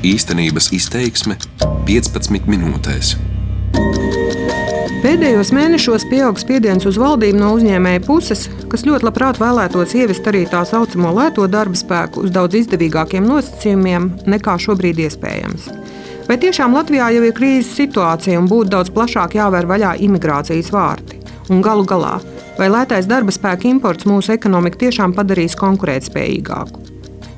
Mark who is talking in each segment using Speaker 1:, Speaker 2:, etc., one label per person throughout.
Speaker 1: Īstenības izteiksme 15 minūtēs.
Speaker 2: Pēdējos mēnešos pieaug spiediens uz valdību no uzņēmēja puses, kas ļoti labprāt vēlētos ieviest arī tā saucamo lēto darba spēku uz daudz izdevīgākiem nosacījumiem nekā šobrīd iespējams. Vai tiešām Latvijā jau ir krīzes situācija un būtu daudz plašāk jāvēr vaļā imigrācijas vārti? Un galu galā, vai lētais darba spēka imports mūsu ekonomiku tiešām padarīs konkurētspējīgāku?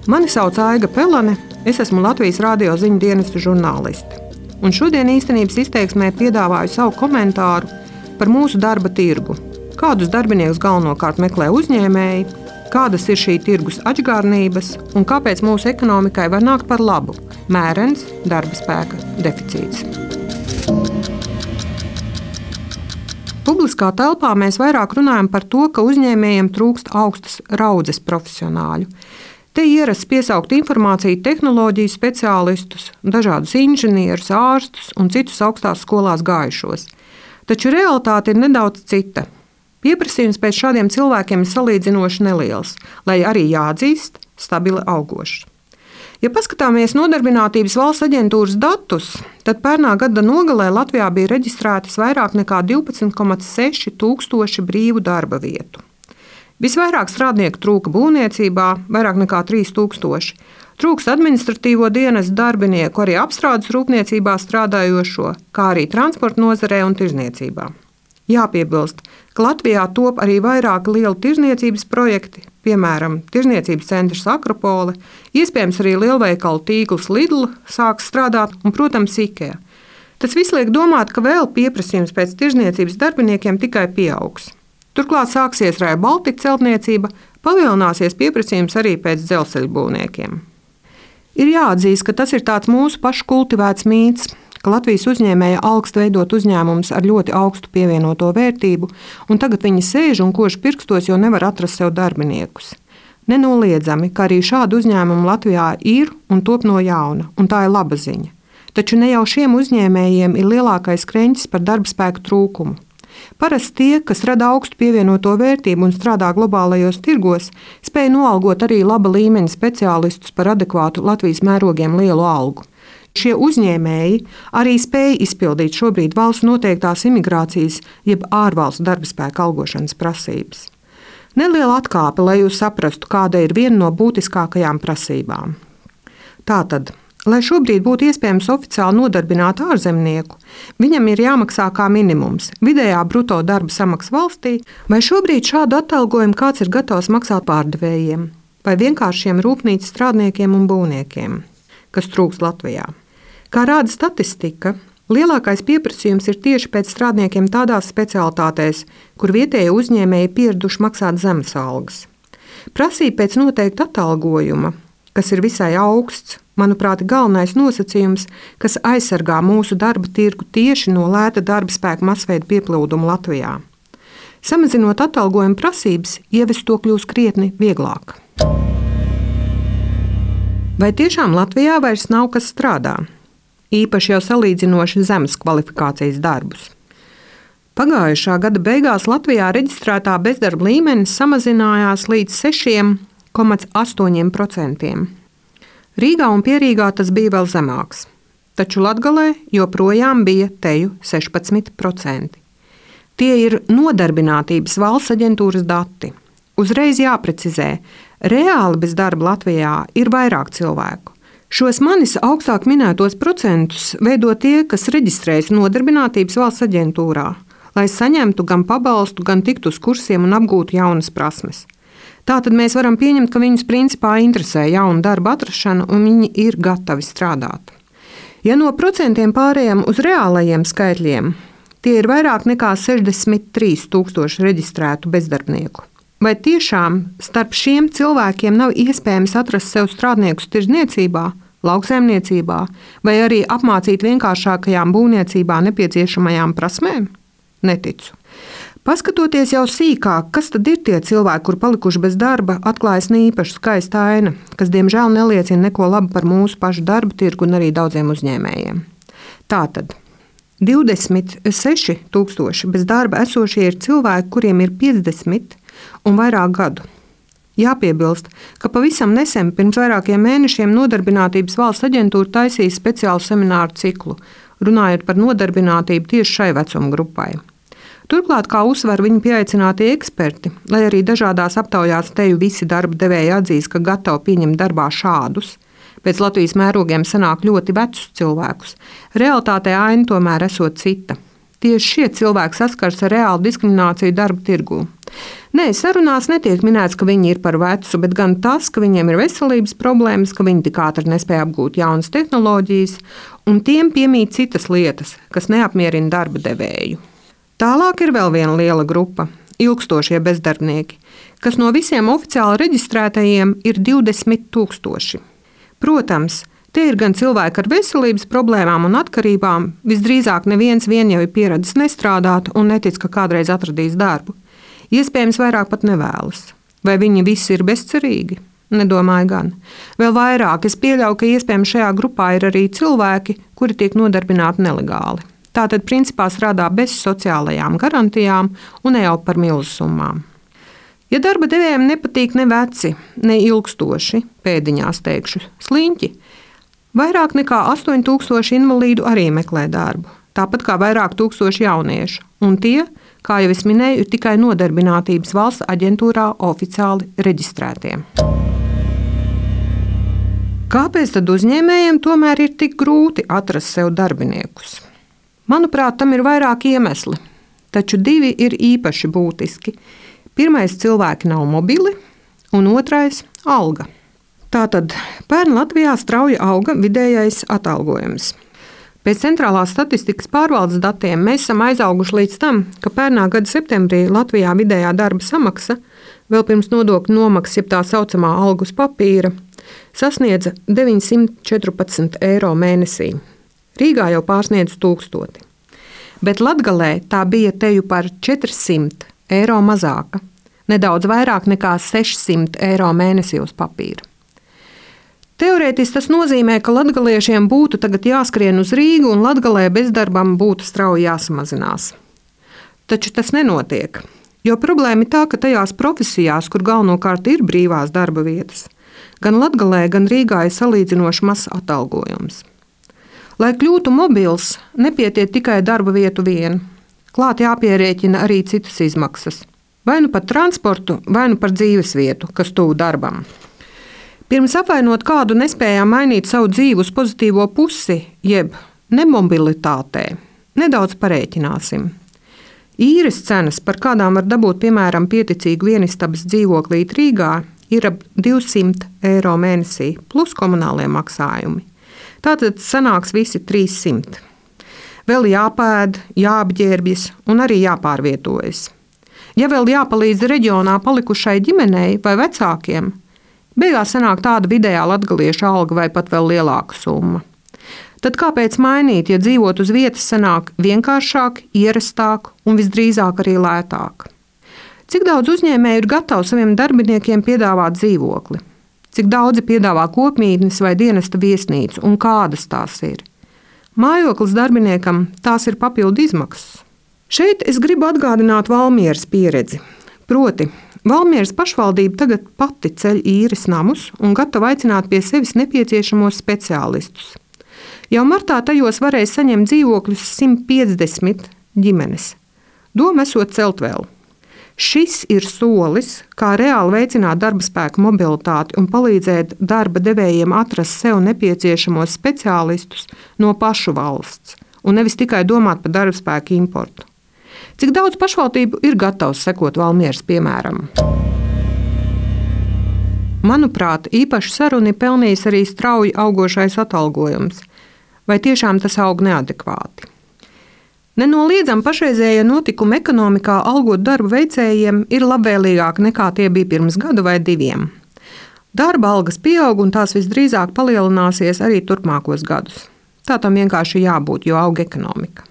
Speaker 2: Mani sauc Aiga Pelane, es esmu Latvijas radio ziņu dienestu žurnāliste. Un šodien īstenības izteiksmē piedāvāju savu komentāru par mūsu darba tirgu. Kādus darbiniekus galvenokārt meklē uzņēmēji, kādas ir šī tirgus atgādnības un kāpēc mūsu ekonomikai var nākt par labu mērens darba spēka deficīts. Publiskā telpā mēs vairāk runājam par to, ka uzņēmējiem trūkst augstas raudzes profesionāļu. Te ierasts piesaukt informāciju tehnoloģiju speciālistus, dažādus inženierus, ārstus un citus augstās skolās gājušos. Taču realitāte ir nedaudz cita. Pieprasījums pēc šādiem cilvēkiem ir salīdzinoši neliels, lai arī jāatzīst, stabili augošs. Ja paskatāmies nodarbinātības valsts aģentūras datus, tad pērnā gada nogalē Latvijā bija reģistrētas vairāk nekā 12,6 tūkstoši brīvu darba vietu. Visvairāk strādnieku trūka būvniecībā, vairāk nekā 3000. Trūkst administratīvo dienas darbinieku, arī apstrādes rūpniecībā strādājošo, kā arī transporta nozarē un tirzniecībā. Jāpiebilst, ka Latvijā top arī vairāki lieli tirzniecības projekti, piemēram, Tirzniecības centrs Akropole, iespējams arī lielveikalu tīkls Lidl sāks strādāt un, protams, IKEA. Tas viss liek domāt, ka vēl pieprasījums pēc tirzniecības darbiniekiem tikai pieaugs. Turklāt sāksies Raja Baltica celtniecība, palielināsies pieprasījums arī pēc dzelzceļa būvniekiem. Ir jāatzīst, ka tas ir tāds mūsu pašu kultivēts mīts, ka Latvijas uzņēmēja augstu veidot uzņēmumus ar ļoti augstu pievienoto vērtību, un tagad viņi sēž un kož pirkstos, jo nevar atrast sev darbiniekus. Nenoliedzami, ka arī šādu uzņēmumu Latvijā ir un top no jauna, un tā ir laba ziņa. Taču ne jau šiem uzņēmējiem ir lielākais kreņķis par darba spēku trūkumu. Parasti tie, kas rada augstu pievienoto vērtību un strādā globālajos tirgos, spēj noalgot arī laba līmeņa speciālistus par adekvātu Latvijas mērogiem lielu algu. Šie uzņēmēji arī spēja izpildīt šobrīd valsts noteiktās imigrācijas, jeb ārvalstu darba spēka algošanas prasības. Neliela atkāpe, lai jūs saprastu, kāda ir viena no būtiskākajām prasībām. Tātad, lai šobrīd būtu iespējams oficiāli nodarbināt ārzemnieku, viņam ir jāmaksā kā minimums vidējā bruto darba samaksa valstī, vai šobrīd šādu atalgojumu kāds ir gatavs maksāt pārdevējiem vai vienkāršiem rūpnīcas strādniekiem un būvniekiem, kas trūks Latvijā. Kā rāda statistika, lielākais pieprasījums ir tieši pēc strādniekiem tādās specialitātēs, kur vietējie uzņēmēji pieraduši maksāt zemes algas. Prasība pēc noteikta atalgojuma, kas ir visai augsts, manuprāt, galvenais nosacījums, kas aizsargā mūsu darba tirgu tieši no lēta darba spēka masveida pieplūduma Latvijā. Samazinot atalgojuma prasības, ieviest to kļūs krietni vieglāk. Vai tiešām Latvijā vairs nav kas strādā? īpaši jau salīdzinoši zemes kvalifikācijas darbus. Pagājušā gada beigās Latvijā reģistrētā bezdarba līmenis samazinājās līdz 6,8%. Rīgā un Pierīgā tas bija vēl zemāks, taču Latvijā joprojām bija teju 16%. Tie ir nodarbinātības valsts aģentūras dati. Uzreiz jāprecizē, reāli bez darba Latvijā ir vairāk cilvēku. Šos manis augstāk minētos procentus veido tie, kas reģistrējas Nodarbinātības valsts aģentūrā, lai saņemtu gan pabalstu, gan tiktu uz kursiem un apgūtu jaunas prasmes. Tātad mēs varam pieņemt, ka viņus principā interesē jauna darba atrašana un viņi ir gatavi strādāt. Ja no procentiem pārējām uz reālajiem skaitļiem, tie ir vairāk nekā 63,000 reģistrētu bezdarbnieku. Vai tiešām starp šiem cilvēkiem nav iespējams atrast sev strādniekus tirzniecībā, lauksaimniecībā, vai arī apmācīt vienkāršākajām būvniecībā nepieciešamajām prasmēm? Neticu. Paskatoties jau sīkāk, kas tad ir tie cilvēki, kur palikuši bez darba, atklājas īpaši skaista aina, kas diemžēl neliecina neko labu par mūsu pašu darba tirgu un arī daudziem uzņēmējiem. Tātad 26,000 bez darba esošie ir cilvēki, kuriem ir 50 un vairāk gadu. Jāpiebilst, ka pavisam nesen, pirms vairākiem mēnešiem, Nodarbinātības valsts aģentūra taisīja speciālu semināru ciklu, runājot par nodarbinātību tieši šai vecuma grupai. Turklāt, kā uzsver viņa pieaicinātie eksperti, lai arī dažādās aptaujās teju visi darba devēji atzīst, ka gatavi pieņemt darbā šādus, pēc Latvijas mērogiem sanāk ļoti vecus cilvēkus, realitātē aina tomēr esot cita. Tieši šie cilvēki saskars ar reālu diskrimināciju darba tirgū. Nē, sarunās netiek minēts, ka viņi ir par vecu, bet gan tas, ka viņiem ir veselības problēmas, ka viņi tik ātri nespēja apgūt jaunas tehnoloģijas, un tiem piemīt citas lietas, kas neapmierina darba devēju. Tālāk ir vēl viena liela grupa - ilgstošie bezdarbnieki, kas no visiem oficiāli reģistrētajiem ir 20 tūkstoši. Protams, Tie ir gan cilvēki ar veselības problēmām un atkarībām. Visdrīzāk neviens vien jau ir pieradis nestrādāt un netic, ka kādreiz atradīs darbu. Iespējams, vairāk pat nevēlas. Vai viņi visi ir bezcerīgi? Nedomāju gan. Vēl vairāk es pieļauju, ka iespējams šajā grupā ir arī cilvēki, kuri tiek nodarbināti nelegāli. Tātad, principā, strādā bez sociālajām garantijām un jau par milzu summām. Ja darba devējiem nepatīk ne veci, ne ilgstoši, pēdiņās teikšu, sliņķi, vairāk nekā 8000 invalīdu arī meklē darbu, tāpat kā vairāk tūkstoši jauniešu, un tie kā jau es minēju, ir tikai nodarbinātības valsts aģentūrā oficiāli reģistrētie. Kāpēc tad uzņēmējiem tomēr ir tik grūti atrast sev darbiniekus? Manuprāt, tam ir vairāki iemesli, taču divi ir īpaši būtiski. Pirmais, cilvēki nav mobili, un otrais - alga. Tātad pērn Latvijā strauji auga vidējais atalgojums. Pēc centrālās statistikas pārvaldes datiem mēs esam aizauguši līdz tam, ka pērnā gada septembrī Latvijā vidējā darba samaksa, vēl pirms nodokļu nomaksas, jeb tā saucamā algus papīra, sasniedza 914 eiro mēnesī. Rīgā jau pārsniedz tūkstoti. Bet Latvijā tā bija teju par 400 eiro mazāka, nedaudz vairāk nekā 600 eiro mēnesī uz papīra. Teorētiski tas nozīmē, ka latgaliešiem būtu tagad jāskrien uz Rīgu un latgalē bezdarbam būtu strauji jāsamazinās. Taču tas nenotiek, jo problēma ir tā, ka tajās profesijās, kur galvenokārt ir brīvās darba vietas, gan Latgalē, gan Rīgā ir salīdzinoši mazs atalgojums. Lai kļūtu mobils, nepietiek tikai darba vietu vien. Klāt jāpierēķina arī citas izmaksas. Vai nu par transportu, vai nu par dzīves vietu, kas tuvu darbam. Pirms apvainot kādu, nespējām mainīt savu dzīvi uz pozitīvo pusi, jeb nemobilitātē. Nedaudz parēķināsim. Īres cenas, par kādām var dabūt piemēram pieticīgu vienistabas dzīvoklīti Rīgā, ir ap 200 eiro mēnesī, plus komunālie maksājumi. Tātad sanāks visi 300. Vēl jāpēd, jāapģērbjas un arī jāpārvietojas. Ja vēl jāpalīdz reģionā palikušai ģimenei vai vecākiem, Beigās sanāk tāda vidējā latgalieša alga vai pat vēl lielāka summa. Tad kāpēc mainīt, ja dzīvot uz vietas sanāk vienkāršāk, ierastāk un visdrīzāk arī lētāk? Cik daudz uzņēmēju ir gatavi saviem darbiniekiem piedāvāt dzīvokli? Cik daudzi piedāvā kopmītnes vai dienesta viesnīcu un kādas tās ir? Mājoklis darbiniekam tās ir papildu izmaksas. Šeit es gribu atgādināt Valmieras pieredzi. Proti, Valmieras pašvaldība tagad pati ceļ īres namus un gatava aicināt pie sevis nepieciešamos speciālistus. Jau martā tajos varēja saņemt dzīvokļus 150 ģimenes. Doma esot celt vēl. Šis ir solis, kā reāli veicināt darba spēku mobilitāti un palīdzēt darba devējiem atrast sev nepieciešamos speciālistus no pašu valsts, un nevis tikai domāt par darba spēku importu. Cik daudz pašvaldību ir gatavs sekot Valmieras piemēram? Manuprāt, īpaši saruni pelnījis arī strauji augošais atalgojums. Vai tiešām tas aug neadekvāti? Nenoliedzami pašreizējie notikumi ekonomikā algot darba veicējiem ir labvēlīgāki nekā tie bija pirms gada vai diviem. Darba algas pieaug un tās visdrīzāk palielināsies arī turpmākos gadus. Tā tam vienkārši jābūt, jo aug ekonomika.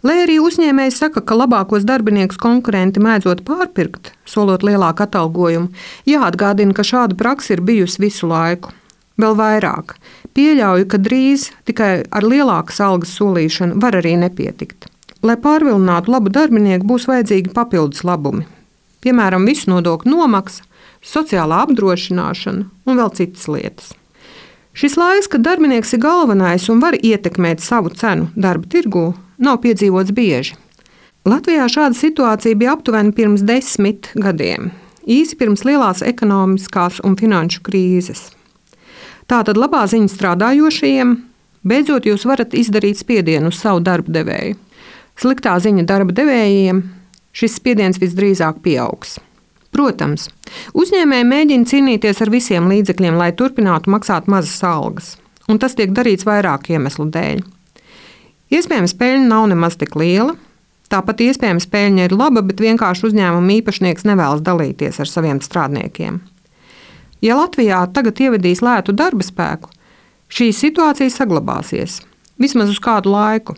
Speaker 2: Lai arī uzņēmējs saka, ka labākos darbiniekus konkurenti mēdzot pārpirkt, solot lielāku atalgojumu, jāatgādina, ka šāda praksa ir bijusi visu laiku. Vēl vairāk, pieļauju, ka drīz tikai ar lielākas algas solīšanu var arī nepietikt. Lai pārvilinātu labu darbinieku, būs vajadzīgi papildus labumi. Piemēram, visu nodokļu nomaksa, sociālā apdrošināšana un vēl citas lietas. Šis laiks, kad darbinieks ir galvenais un var ietekmēt savu cenu darba tirgū, nav piedzīvots bieži. Latvijā šāda situācija bija aptuveni pirms desmit gadiem, īsi pirms lielās ekonomiskās un finanšu krīzes. Tātad labā ziņa strādājošajiem - beidzot jūs varat izdarīt spiedienu uz savu darba devēju. Sliktā ziņa darba devējiem - šis spiediens visdrīzāk pieaugs. Protams, uzņēmēji mēģina cīnīties ar visiem līdzekļiem, lai turpinātu maksāt mazas algas, un tas tiek darīts vairāku iemeslu dēļ. Iespējams, peļņa nav nemaz tik liela. Tāpat iespējams, peļņa ir laba, bet vienkārši uzņēmuma īpašnieks nevēlas dalīties ar saviem strādniekiem. Ja Latvijā tagad ievedīs lētu darba spēku, šī situācija saglabāsies vismaz uz kādu laiku.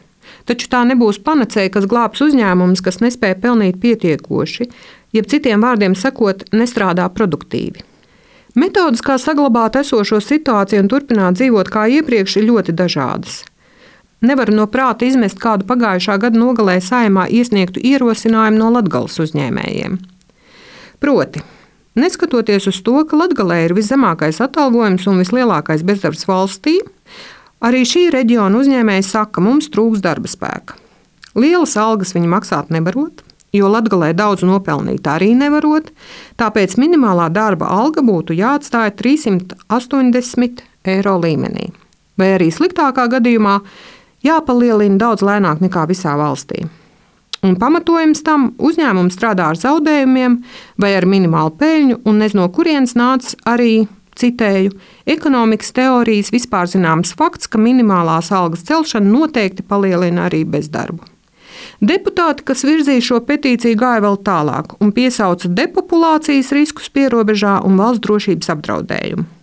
Speaker 2: Taču tā nebūs panacēja, kas glābs uzņēmumus, kas nespēja pelnīt pietiekoši, jeb citiem vārdiem sakot, nestrādā produktīvi. Metodes, kā saglabāt esošo situāciju un turpināt dzīvot kā iepriekš, ir ļoti dažādas. Nevaru no prāta izmest kādu pagājušā gada nogalē saimā iesniegtu ierosinājumu no Latvijas uzņēmējiem. Proti, neskatoties uz to, ka Latvijā ir viszemākais atalgojums un vislielākais bezdarbs valstī, arī šī reģiona uzņēmēji saka, ka mums trūks darba spēka. Lielas algas viņi maksāt nevarot, jo Latvijā daudz nopelnīt arī nevarot, tāpēc minimālā darba alga būtu jāatstāj 380 eiro līmenī. Vai arī sliktākā gadījumā jāpalielina daudz lēnāk nekā visā valstī. Un pamatojums tam uzņēmums strādā ar zaudējumiem vai ar minimālu peļņu, un nezinu, no kurienes nāca arī citēju, ekonomikas teorijas vispār zināms fakts, ka minimālās algas celšana noteikti palielina arī bezdarbu. Deputāti, kas virzīja šo petīciju, gāja vēl tālāk un piesauca depopulācijas riskus pierobežā un valsts drošības apdraudējumu.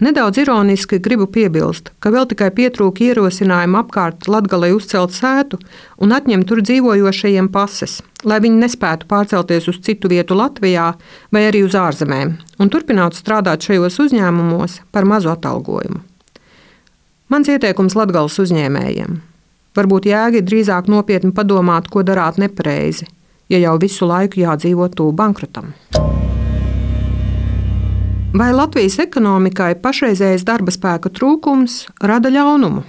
Speaker 2: Nedaudz ironiski gribu piebilst, ka vēl tikai pietrūka ierosinājumu apkārt Latvijai uzcelt sētu un atņemt tur dzīvojošajiem pases, lai viņi nespētu pārcelties uz citu vietu Latvijā vai arī uz ārzemēm un turpinātu strādāt šajos uzņēmumos par mazu atalgojumu. Mans ieteikums Latvijas uzņēmējiem Varbūt jēga ir drīzāk nopietni padomāt, ko darāt nepareizi, ja jau visu laiku jādzīvo tuvu bankrotam. Vai Latvijas ekonomikai pašreizējais darba spēka trūkums rada ļaunumu?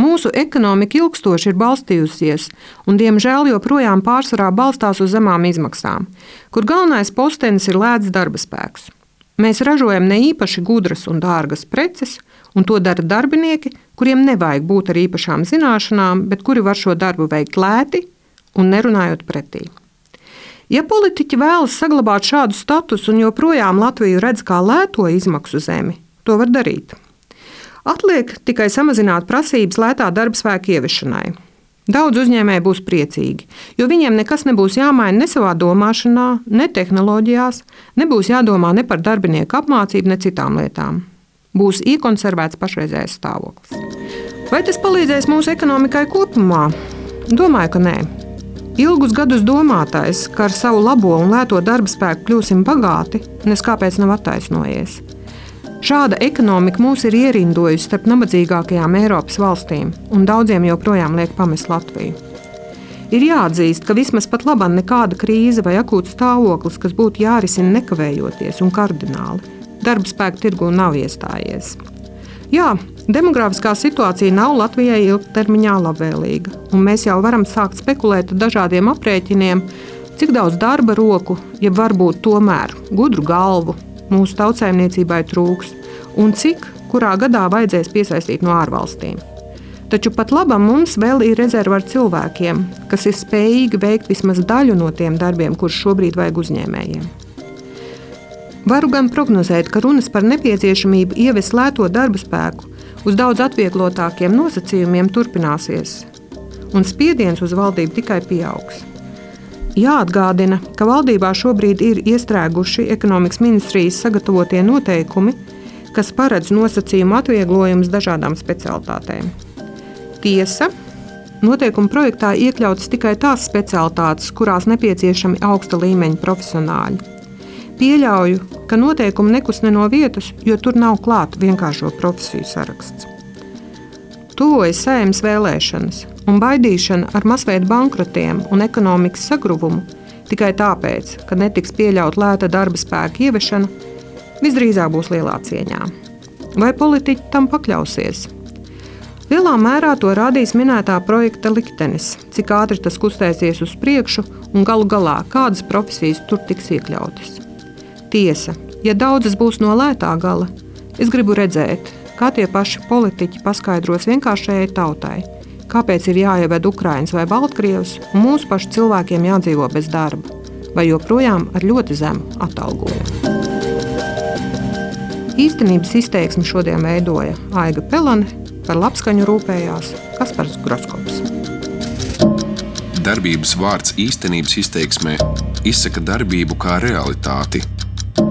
Speaker 2: Mūsu ekonomika ilgstoši ir balstījusies, un, diemžēl, joprojām pārsvarā balstās uz zemām izmaksām, kur galvenais postenis ir lēts darba spēks. Mēs ražojam ne īpaši gudras un dārgas preces, un to dara darbinieki, kuriem nevajag būt ar īpašām zināšanām, bet kuri var šo darbu veikt lēti un nerunājot pretī. Ja politiķi vēlas saglabāt šādu statusu un joprojām Latviju redz kā lēto izmaksu zemi, to var darīt. Atliek tikai samazināt prasības lētā darba spēka ieviešanai. Daudz uzņēmēji būs priecīgi, jo viņiem nekas nebūs jāmaina ne savā domāšanā, ne tehnoloģijās, nebūs jādomā ne par darbinieku apmācību, ne citām lietām. Būs iekonservēts pašreizējais stāvoklis. Vai tas palīdzēs mūsu ekonomikai kopumā? Domāju, ka nē. Ilgus gadus domātais, ka ar savu labo un lēto darba spēku kļūsim bagāti, nes kāpēc nav attaisnojies. Šāda ekonomika mūs ir ierindojusi starp nabadzīgākajām Eiropas valstīm, un daudziem joprojām liek pamest Latviju. Ir jāatzīst, ka vismaz pat labā nekāda krīze vai akūts stāvoklis, kas būtu jārisina nekavējoties un kardināli, darba spēka tirgu nav iestājies. Jā, demogrāfiskā situācija nav Latvijai ilgtermiņā labvēlīga, un mēs jau varam sākt spekulēt ar dažādiem aprēķiniem, cik daudz darba roku, ja varbūt tomēr gudru galvu mūsu tautsājumniecībai trūks un cik kurā gadā vajadzēs piesaistīt no ārvalstīm. Taču pat labam mums vēl ir rezerve ar cilvēkiem, kas ir spējīgi veikt vismaz daļu no tiem darbiem, kurus šobrīd vajag uzņēmējiem. Varu gan prognozēt, ka runas par nepieciešamību ieviest lēto darba spēku uz daudz atvieglotākiem nosacījumiem turpināsies, un spiediens uz valdību tikai pieaugs. Jāatgādina, ka valdībā šobrīd ir iestrēguši ekonomikas ministrijas sagatavotie noteikumi, kas paredz nosacījumu atvieglojumus dažādām specialitātēm. Tiesa, noteikuma projektā iekļautas tikai tās specialitātes, kurās nepieciešami augsta līmeņa profesionāļi. Pieļauju, ka noteikumi nekustina no vietas, jo tur nav klāta vienkāršo profesiju saraksts. Tuvojas sējums vēlēšanas, un baidīšana ar masveida bankrotiem un ekonomikas sagruvumu tikai tāpēc, ka netiks pieļaut lēta darba spēka ieviešana, visdrīzāk būs lielā cieņā. Vai politiķi tam pakļausies? Lielā mērā to rādīs minētā projekta liktenis, cik ātri tas kustēsies uz priekšu un galu galā kādas profesijas tur tiks iekļautas. Tiesa, ja daudzas būs no lētā gala, es gribu redzēt, kā tie paši politiķi paskaidros vienkāršajai tautai, kāpēc ir jāieved Ukraiņas vai Baltkrievs, un mūsu pašu cilvēkiem jādzīvo bez darba, vai joprojām ar ļoti zemu atalgojumu. Īstenības izteiksmi šodien veidoja Aiga Pelane, par labskaņu rūpējās Kaspars Groskops.
Speaker 1: Darbības vārds īstenības izteiksmē izsaka darbību kā realitāti.